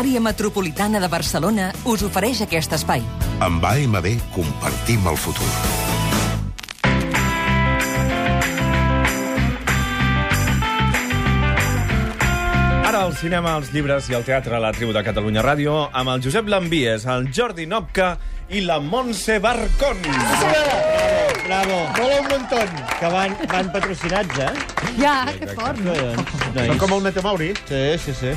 L'àrea metropolitana de Barcelona us ofereix aquest espai. Amb AMB compartim el futur. Ara al cinema, als llibres i al teatre a la tribu de Catalunya Ràdio amb el Josep Lambies, el Jordi Nopca i la Montse Barcón. Bravo. Mola un montón. Que van, van patrocinats, eh? Ja, que fort. Són com el Metamauri. Sí, sí, sí.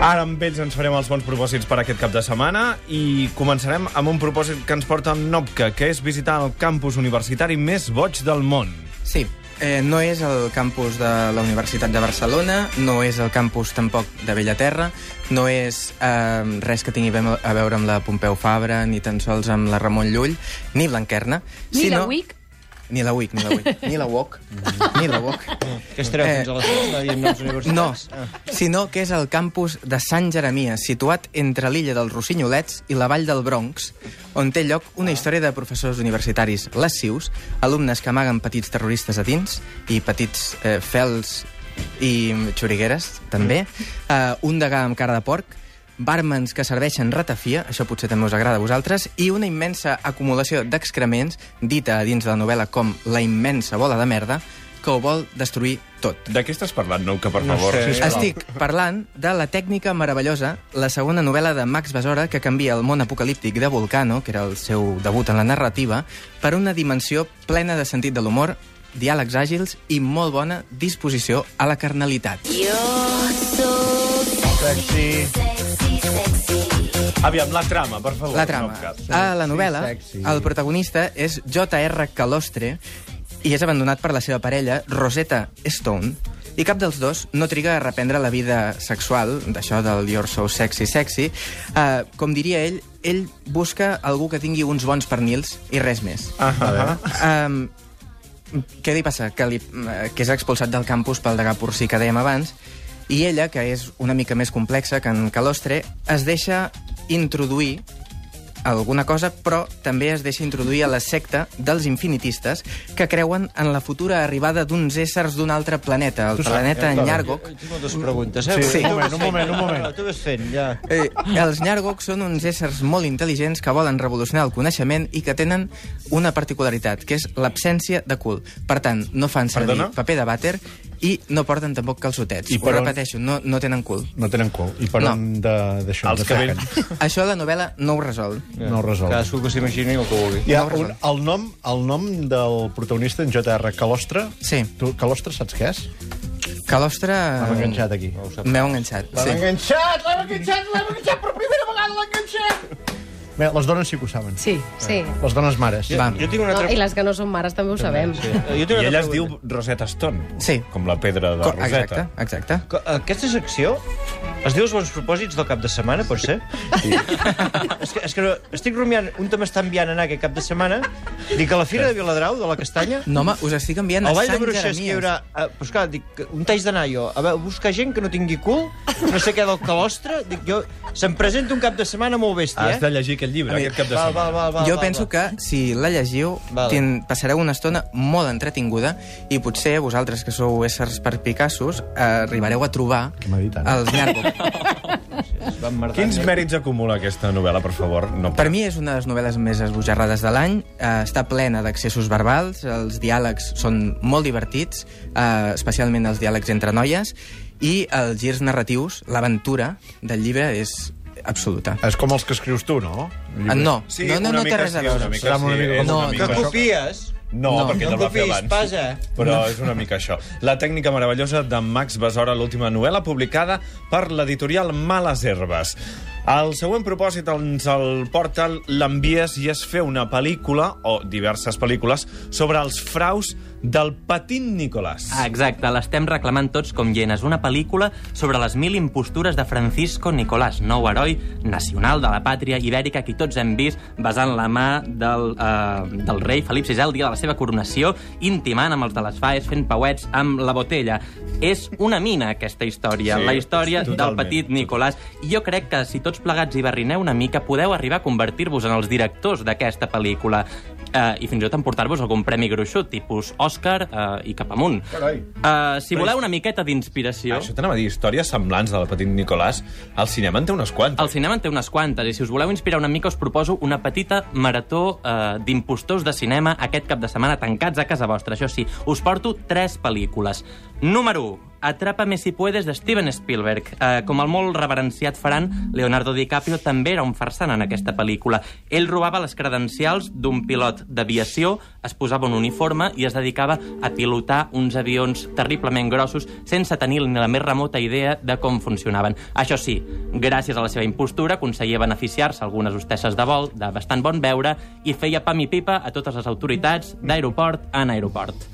Ara amb ells ens farem els bons propòsits per aquest cap de setmana i començarem amb un propòsit que ens porta en Nopca, que és visitar el campus universitari més boig del món. Sí, eh, no és el campus de la Universitat de Barcelona, no és el campus tampoc de Bellaterra, no és eh, res que tingui a veure amb la Pompeu Fabra, ni tan sols amb la Ramon Llull, ni Blanquerna. Ni sinó... la WIC? Ni la WIC, ni la WIC, ni la WOC, ni la WOC. Que estareu Eh, fins a les 6 de dir noms No, universitats? sinó que és el campus de Sant Jeremies, situat entre l'illa dels Rossinyolets i la vall del Bronx, on té lloc una història de professors universitaris lascius, alumnes que amaguen petits terroristes a dins i petits eh, fels i xorigueres, també, eh, un degà amb cara de porc, bàrmens que serveixen ratafia, això potser també us agrada a vosaltres, i una immensa acumulació d'excrements, dita a dins de la novel·la com la immensa bola de merda, que ho vol destruir tot. De què estàs parlant, Nouca, per No favor? sé. Estic parlant de La tècnica meravellosa, la segona novel·la de Max Besora que canvia el món apocalíptic de Volcano, que era el seu debut en la narrativa, per una dimensió plena de sentit de l'humor, diàlegs àgils i molt bona disposició a la carnalitat. Sexy. Aviam, la trama, per favor. La trama. Nopca. A la novel·la, sexy. el protagonista és J.R. Calostre i és abandonat per la seva parella, Rosetta Stone, i cap dels dos no triga a reprendre la vida sexual, d'això del You're so sexy, sexy. Uh, com diria ell, ell busca algú que tingui uns bons pernils i res més. Ah, ah, ah. Um, què li passa? Que, li, eh, que és expulsat del campus pel degà porcí que dèiem abans, i ella, que és una mica més complexa que en Calostre, es deixa introduir alguna cosa, però també es deixa introduir a la secta dels infinitistes que creuen en la futura arribada d'uns éssers d'un altre planeta, el planeta Nyargok. Tinc moltes preguntes, eh? Sí. Un moment, un moment, un moment. Tu vas fent, ja. Eh, els Nyargok són uns éssers molt intel·ligents que volen revolucionar el coneixement i que tenen una particularitat, que és l'absència de cul. Per tant, no fan servir Perdona? paper de vàter i no porten tampoc calçotets. I Ho per on- repeteixo, no, no tenen cul. No tenen cul. I per No. on de- d'això? Els ven- Això la novel·la no ho resol. No ho resol. Cadascú que s'imagini el que vulgui. Ha no ho un, el, nom, el nom del protagonista, en J.R. Calostre. Sí. Tu, Calostre, saps què és? Calostre... M'ha enganxat aquí. M'heu enganxat, L'hem sí. enganxat, l'hem enganxat, l'hem enganxat, per primera vegada l'hem enganxat! Bé, les dones sí que ho saben. Sí, sí. Les dones mares. Va. Jo tinc una No, altra... I les que no són mares també ho sabem. Sí. Jo tinc I una ella altra es diu. Rosetta Stone. Sí. Com la pedra de Co- Rosetta. Exacte, exacte. Co- Aquesta secció es diu els bons propòsits del cap de setmana, pot ser? Sí. és, que, és que no, estic rumiant, un te m'està enviant a anar aquest cap de setmana, dic a la Fira de Viladrau, de la Castanya, No, home, us estic enviant a al Vall de Sant Bruixes, que hi haurà... Eh, clar, dic, que un taix d'anar jo, a veure, buscar gent que no tingui cul, no sé què del calostre, dic jo, se'm presenta un cap de setmana molt bèstia, Has eh? de llegir aquest llibre, aquest cap de setmana. val, val, val, jo val, penso val. que si la llegiu Vale. ten, passareu una estona molt entretinguda i potser vosaltres, que sou éssers perpicassos, eh, arribareu a trobar dit ara? els Quins mèrits acumula aquesta novel·la, per favor? No Per mi és una de les novel·les més esbojarrades de l'any. Eh, està plena d'accessos verbals, els diàlegs són molt divertits, eh, especialment els diàlegs entre noies, i els girs narratius, l'aventura del llibre és absoluta. És com els que escrius tu, no? Ah, no, Sí, no, no, no té res a veure. Una mica, sí, una mica No, mica Que això. copies? No, No, perquè no el va fer abans. passa. Però és una mica això. La tècnica meravellosa de Max Besora, l'última novel·la publicada per l'editorial Males Herbes. El següent propòsit ens el porta l'envies i és fer una pel·lícula, o diverses pel·lícules, sobre els fraus del petit Nicolàs. Ah, Exacte, l'estem reclamant tots com hienes. Una pel·lícula sobre les mil impostures de Francisco Nicolás, nou heroi nacional de la pàtria ibèrica que tots hem vist besant la mà del, eh, del rei Felip VI el dia de la seva coronació, intimant amb els de les faes, fent pauets amb la botella. És una mina, aquesta història, Sí, la història del totalment. petit Nicolàs. I jo crec que si tots plegats hi barrineu una mica, podeu arribar a convertir-vos en els directors d'aquesta pel·lícula eh, i fins i tot emportar-vos algun premi gruixut, tipus l'Oscar eh, i cap amunt. Carai. Uh, si voleu una miqueta d'inspiració... Això t'anava a dir, històries semblants de la Petit Nicolàs. El cinema en té unes quantes. El cinema en té unes quantes, i si us voleu inspirar una mica us proposo una petita marató eh, d'impostors de cinema aquest cap de setmana tancats a casa vostra. Això sí, us porto tres pel·lícules. Número 1. Atrápame si puedes, de Steven Spielberg. Eh, com el molt reverenciat faran, Leonardo DiCaprio també era un farsant en aquesta pel·lícula. Ell robava les credencials d'un pilot d'aviació, es posava un uniforme i es dedicava a pilotar uns avions terriblement grossos sense tenir ni la més remota idea de com funcionaven. Això sí, gràcies a la seva impostura aconseguia beneficiar-se algunes hostesses de vol de bastant bon veure i feia pam i pipa a totes les autoritats d'aeroport en aeroport.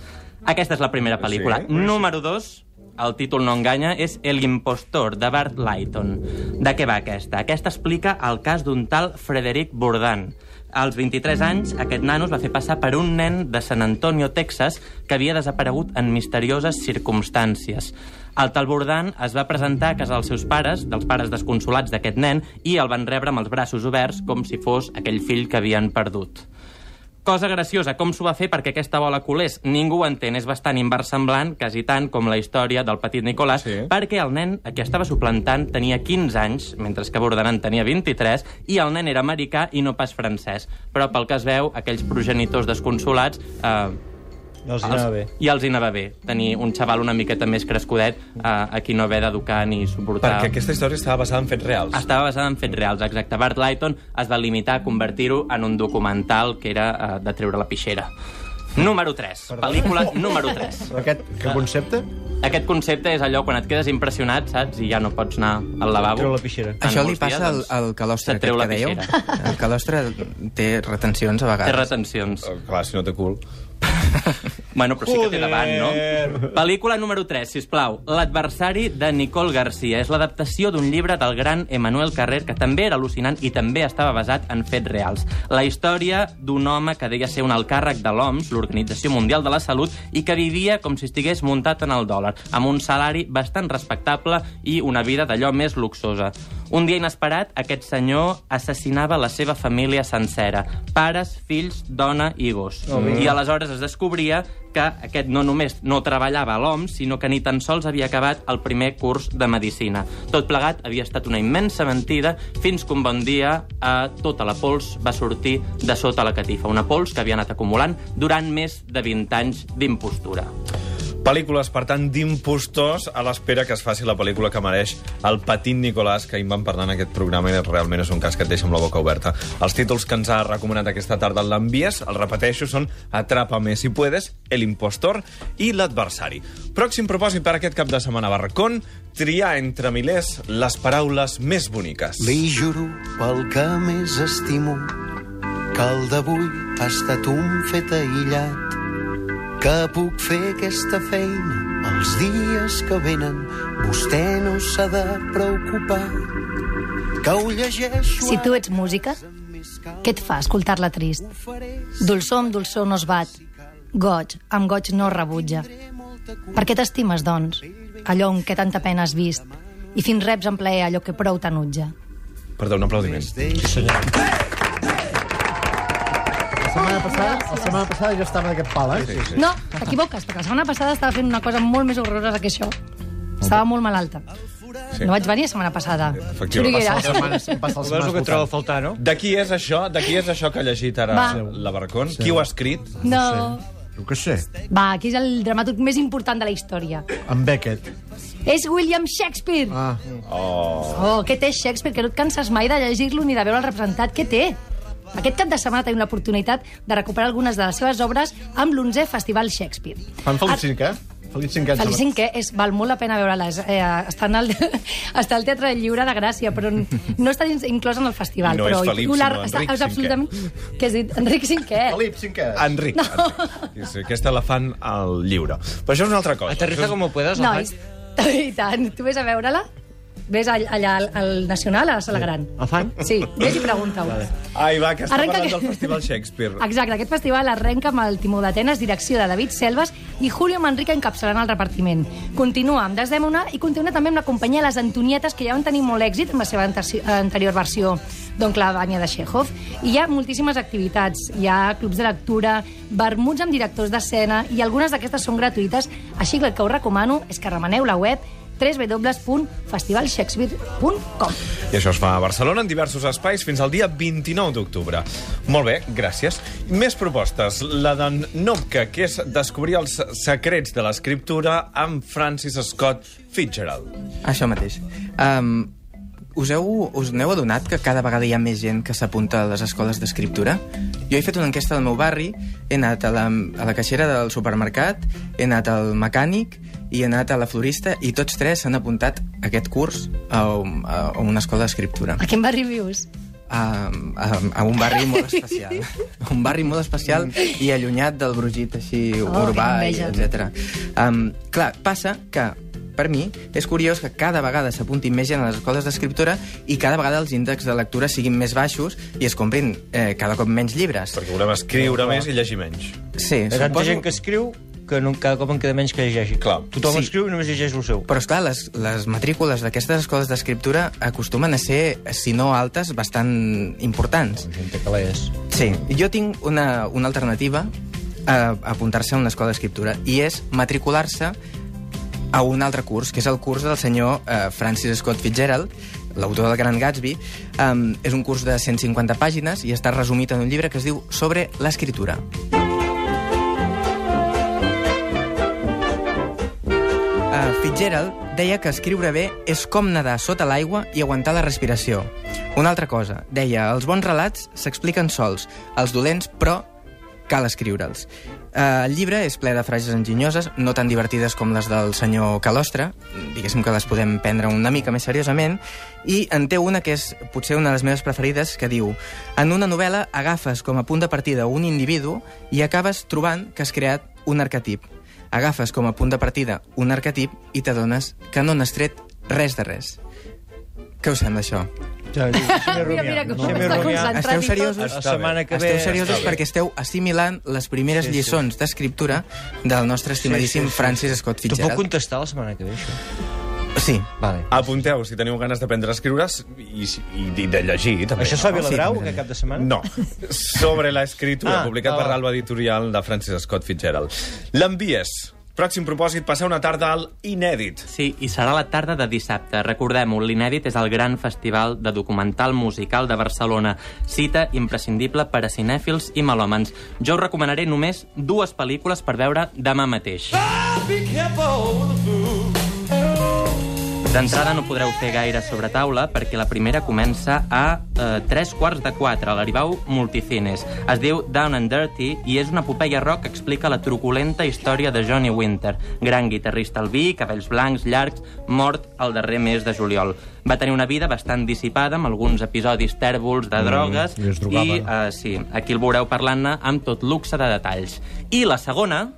Aquesta és la primera pel·lícula. Sí, Número 2, el títol no enganya, és El impostor, de Bart Lighton. De què va aquesta? Aquesta explica el cas d'un tal Frederic Bourdain. Als 23 anys, aquest nano es va fer passar per un nen de San Antonio, Texas, que havia desaparegut en misterioses circumstàncies. El tal Bourdain es va presentar a casa dels seus pares, dels pares desconsolats d'aquest nen, i el van rebre amb els braços oberts com si fos aquell fill que havien perdut. Cosa graciosa, com s'ho va fer perquè aquesta bola colés? Ningú ho entén, és bastant inversemblant, quasi tant com la història del petit Nicolàs, Sí. perquè el nen a qui estava suplantant tenia 15 anys, mentre que Bordanan en tenia 23, i el nen era americà i no pas francès. Però pel que es veu, aquells progenitors desconsolats... Eh, No els anava bé. I els hi anava bé, tenir un xaval una miqueta més crescudet eh, a qui no haver d'educar ni suportar... Perquè aquesta història estava basada en fets reals. Estava basada en fets reals, exacte. Bart Lighton es va limitar a convertir-ho en un documental que era uh, de treure la pixera. Número 3. Pel·lícula número 3. Però aquest que concepte? Aquest concepte és allò quan et quedes impressionat, saps? I ja no pots anar al lavabo. Treu la pixera. En Això li passa dies, al, doncs, al calostre la que dèieu. El calostre té retencions a Té vegades. retencions. Eh, Clar, si no té cul. Bueno, però sí que té davant, no? Pel·lícula número 3, sisplau. L'adversari de Nicole Garcia. És l'adaptació d'un llibre del gran Emmanuel Carrer, que també era al·lucinant i també estava basat en fets reals. La història d'un home que deia ser un alcàrrec de l'OMS, l'Organització Mundial de la Salut, i que vivia com si estigués muntat en el dòlar, amb un salari bastant respectable i una vida d'allò més luxosa. Un dia inesperat, aquest senyor assassinava la seva família sencera. Pares, fills, dona i gos. I aleshores es descobria que aquest no només no treballava a l'OMS, sinó que ni tan sols havia acabat el primer curs de Medicina. Tot plegat havia estat una immensa mentida fins que un bon dia eh, tota la pols va sortir de sota la catifa. Una pols que havia anat acumulant durant més de 20 anys d'impostura. Pel·lícules, per tant, d'impostors a l'espera que es faci la pel·lícula que mereix el petit Nicolàs, que ahir vam parlar en aquest programa i realment és un cas que et deixa amb la boca oberta. Els títols que ens ha recomanat aquesta tarda l'envies, el repeteixo, són Atrápame si puedes, El impostor i L'adversari. Pròxim propòsit per aquest cap de setmana Barracón, triar entre milers les paraules més boniques. Li juro pel que més estimo que el d'avui ha estat un fet aïllat que puc fer aquesta feina els dies que venen vostè no s'ha de preocupar que ho llegeixo Si tu ets música, què et fa escoltar-la trist? Dolçor amb dolçor no es bat. Goig amb goig no rebutja. Per què t'estimes, doncs? Allò en què tanta pena has vist. I fins reps en plaer allò que prou t'enutja. Perdó, un aplaudiment. La setmana passada, la setmana passada jo estava d'aquest pal, eh? Sí, sí. No, t'equivoques, perquè la setmana passada estava fent una cosa molt més horrorosa que això. Estava molt malalta. Sí. No vaig venir la setmana passada. Efectivament. Xuriguera. Les setmanes, passa les Veus el que setmanes trobo a faltar, no? De qui és això? De qui és això que ha llegit ara Va. la Barracón? Qui ho ha escrit? No. Jo què sé, Va, aquí és el dramaturg més important de la història. en Beckett. És William Shakespeare. Ah, Oh, què té Shakespeare? Que no et canses mai de llegir-lo ni de veure el representat. Què té? Aquest cap de setmana tenim l'oportunitat de recuperar algunes de les seves obres amb l'11è Festival Shakespeare. fan Ar- Cinquè? Felip Cinquè. Felip Cinquè és, val molt la pena veure-les. Eh, està, el, està al Teatre Lliure de Gràcia, però no està dins, inclòs en el festival. No però és Felip, sinó està- Enric és absolutament... Què has dit? Enric Cinquè. Felip Cinquè. Enric. No. Enric. Sí, aquesta la fan al lliure. Però això és una altra cosa. Aterriza Això és- como puedas, No, el és, i tant. Tu vés a veure-la? Ves all- allà al, al Nacional, a la Sala Gran. El fan? Sí, ves i pregunta-ho. Ai, va, que està Arrenca parlant que- del Festival Shakespeare. Exacte, aquest festival arrenca amb el Timó d'Atenes, direcció de David Selves i Julio Manrique encapçalant el repartiment. Continua amb Desdèmona i continua també amb la companyia Les Antonietes, que ja van tenir molt èxit amb la seva ante- anterior versió. d'Oncle Vanya de Chekhov. I hi ha moltíssimes activitats. Hi ha clubs de lectura, vermuts amb directors d'escena, i algunes d'aquestes són gratuïtes, així que el que us recomano és que remeneu la web www.festivalshakespeare.com I això es fa a Barcelona en diversos espais fins al dia 29 d'octubre. Molt bé, gràcies. Més propostes. La d'en Nopka, que és descobrir els secrets de l'escriptura amb Francis Scott Fitzgerald. Això mateix. Um, us, heu, us n'heu adonat que cada vegada hi ha més gent que s'apunta a les escoles d'escriptura? Jo he fet una enquesta al meu barri, he anat a la, a la caixera del supermercat, he anat al mecànic i he anat a la florista i tots tres s'han apuntat a aquest curs a, a, a una escola d'escriptura. A quin barri vius? A, a, a un barri molt especial. Un barri molt especial i allunyat del brugit així Oh, urbà, i etc. Um, clar, passa que per mi, és curiós que cada vegada s'apuntin més gent a les escoles d'escriptura i cada vegada els índexs de lectura siguin més baixos i es comprin eh, cada cop menys llibres. Perquè volem escriure més i llegir menys. Sí, Hi ha suposo... gent que escriu que no, cada cop en queda menys que llegeixi. Clar. Tothom Sí. escriu i només llegeix el seu. Però, esclar, les, les matrícules d'aquestes escoles d'escriptura acostumen a ser, si no altes, bastant importants. Gent té calés. Sí, jo tinc una, una alternativa a apuntar-se a una escola d'escriptura i és matricular-se a un altre curs, que és el curs del senyor eh, Francis Scott Fitzgerald, l'autor del Gran Gatsby. Um, és un curs de 150 pàgines i està resumit en un llibre que es diu Sobre l'escriptura. Uh, Fitzgerald deia que escriure bé és com nedar sota l'aigua i aguantar la respiració. Una altra cosa, deia, els bons relats s'expliquen sols, els dolents, però cal escriure'ls. Uh, el llibre és ple de frases enginyoses, no tan divertides com les del senyor Calostre, diguéssim que les podem prendre una mica més seriosament, i en té una que és potser una de les meves preferides, que diu En una novel·la agafes com a punt de partida un individu i acabes trobant que has creat un arquetip. Agafes com a punt de partida un arquetip i t'adones que no n'has tret res de res. Què us sembla, això? Ja, Mira, mira com està concentrat Esteu seriosos? La setmana que ve... Esteu seriosos està perquè esteu assimilant les primeres Sí, sí. lliçons d'escriptura del nostre estimadíssim Sí, sí, sí. Francis Scott T'ho puc Fitzgerald. contestar la setmana que ve, això? Sí. Vale. Apunteu, si teniu ganes d'aprendre a escriure i, i, i de llegir, també. Això es fa a? Viladrau, Sí, aquest cap de setmana? No, sobre l'escriptura, Ah, publicat ah, per l'Alba Editorial de Francis Scott Fitzgerald. L'envies. Pròxim propòsit, passar una tarda al Inèdit. Sí, i serà la tarda de dissabte. Recordem-ho, l'Inèdit és el gran festival de documental musical de Barcelona. Cita imprescindible per a cinèfils i melòmens. Jo us recomanaré només dues pel·lícules per veure demà mateix. D'entrada no podreu fer gaire sobre taula perquè la primera comença a eh, tres quarts de quatre a l'Aribau Multicines. Es diu Down and Dirty i és una epopeia rock que explica la truculenta història de Johnny Winter, gran guitarrista albí, cabells blancs, llargs, mort el darrer mes de juliol. Va tenir una vida bastant dissipada, amb alguns episodis tèrbols de drogues, i es drogava. i eh, sí, aquí el veureu parlant-ne amb tot luxe de detalls. I la segona...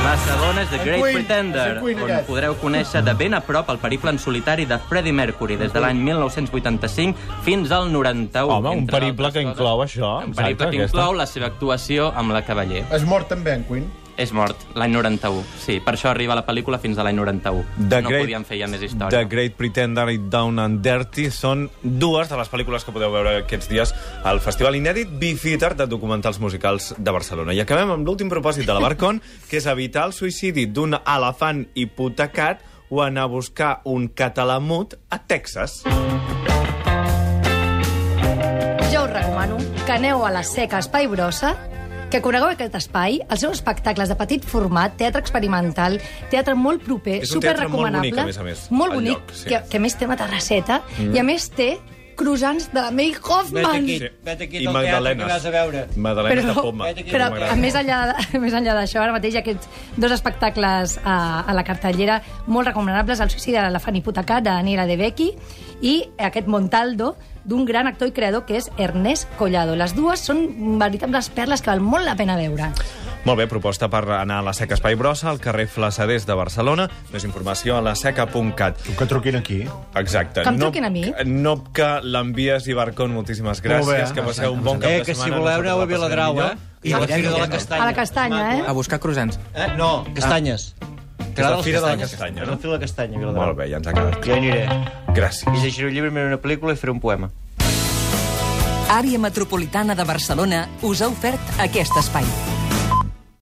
La segona és The Great Queen, Pretender, Queen, on podreu conèixer de ben a prop el periple en solitari de Freddie Mercury des de l'any 1985 fins al 91. Home, un periple que inclou això, Un periple que aquesta. inclou la seva actuació amb la Cavaller. És mort també, en Queen. És mort, l'any 91. Sí, per això arriba la pel·lícula fins a l'any 91. The no Great- podíem fer ja més història. The Great Pretender i Down and Dirty són dues de les pel·lícules que podeu veure aquests dies al Festival Inèdit Bifitter de documentals musicals de Barcelona. I acabem amb l'últim propòsit de la Barcon, que és evitar el suïcidi d'un elefant hipotecat o anar a buscar un català mut a Texas. Jo us recomano que aneu a la Seca Espai Brossa, que conegueu aquest espai, els seus espectacles de petit format, teatre experimental, teatre molt proper, És un teatre molt bonic, a més a més, Molt bonic, lloc, sí. que, que a més té una terrasseta, Mm. i a més té croissants de la May Hoffman. Vete aquí, Sí. vete aquí I teatre Magdalenes. vas a veure. Magdalenes Però- de poma. Vete aquí, Però que m'agrada. més enllà, de, més enllà d'això, ara mateix aquests dos espectacles a, a la cartellera molt recomanables, El suïcidi de l'elefant hipotecat, de Daniela De Becchi, i aquest Montaldo, d'un gran actor i creador que és Ernest Collado. Les dues són veritables perles que val molt la pena veure. Molt bé, proposta per anar a la Seca Espai Brossa, al carrer Flassaders de Barcelona. Més informació a laseca.cat. Que truquin aquí. Exacte. Que em truquin a mi. No que l'envies i Barcon, moltíssimes gràcies. Molt bé. que passeu un bon cap Eh, de que si setmana. voleu aneu a la Viladrau, eh? I a la Fira de la. Castanya. A la castanya, eh? A buscar croissants. Eh? No, castanyes. T'agrada la les Fira de la? Castanya, És no? la Fira de la Castanya, Viladrau. Molt bé, ja ens ha quedat hi aniré. Gràcies. I llegiré un llibre, miraré una pel·lícula i faré un poema. Àrea Metropolitana de Barcelona us ha ofert aquest espai.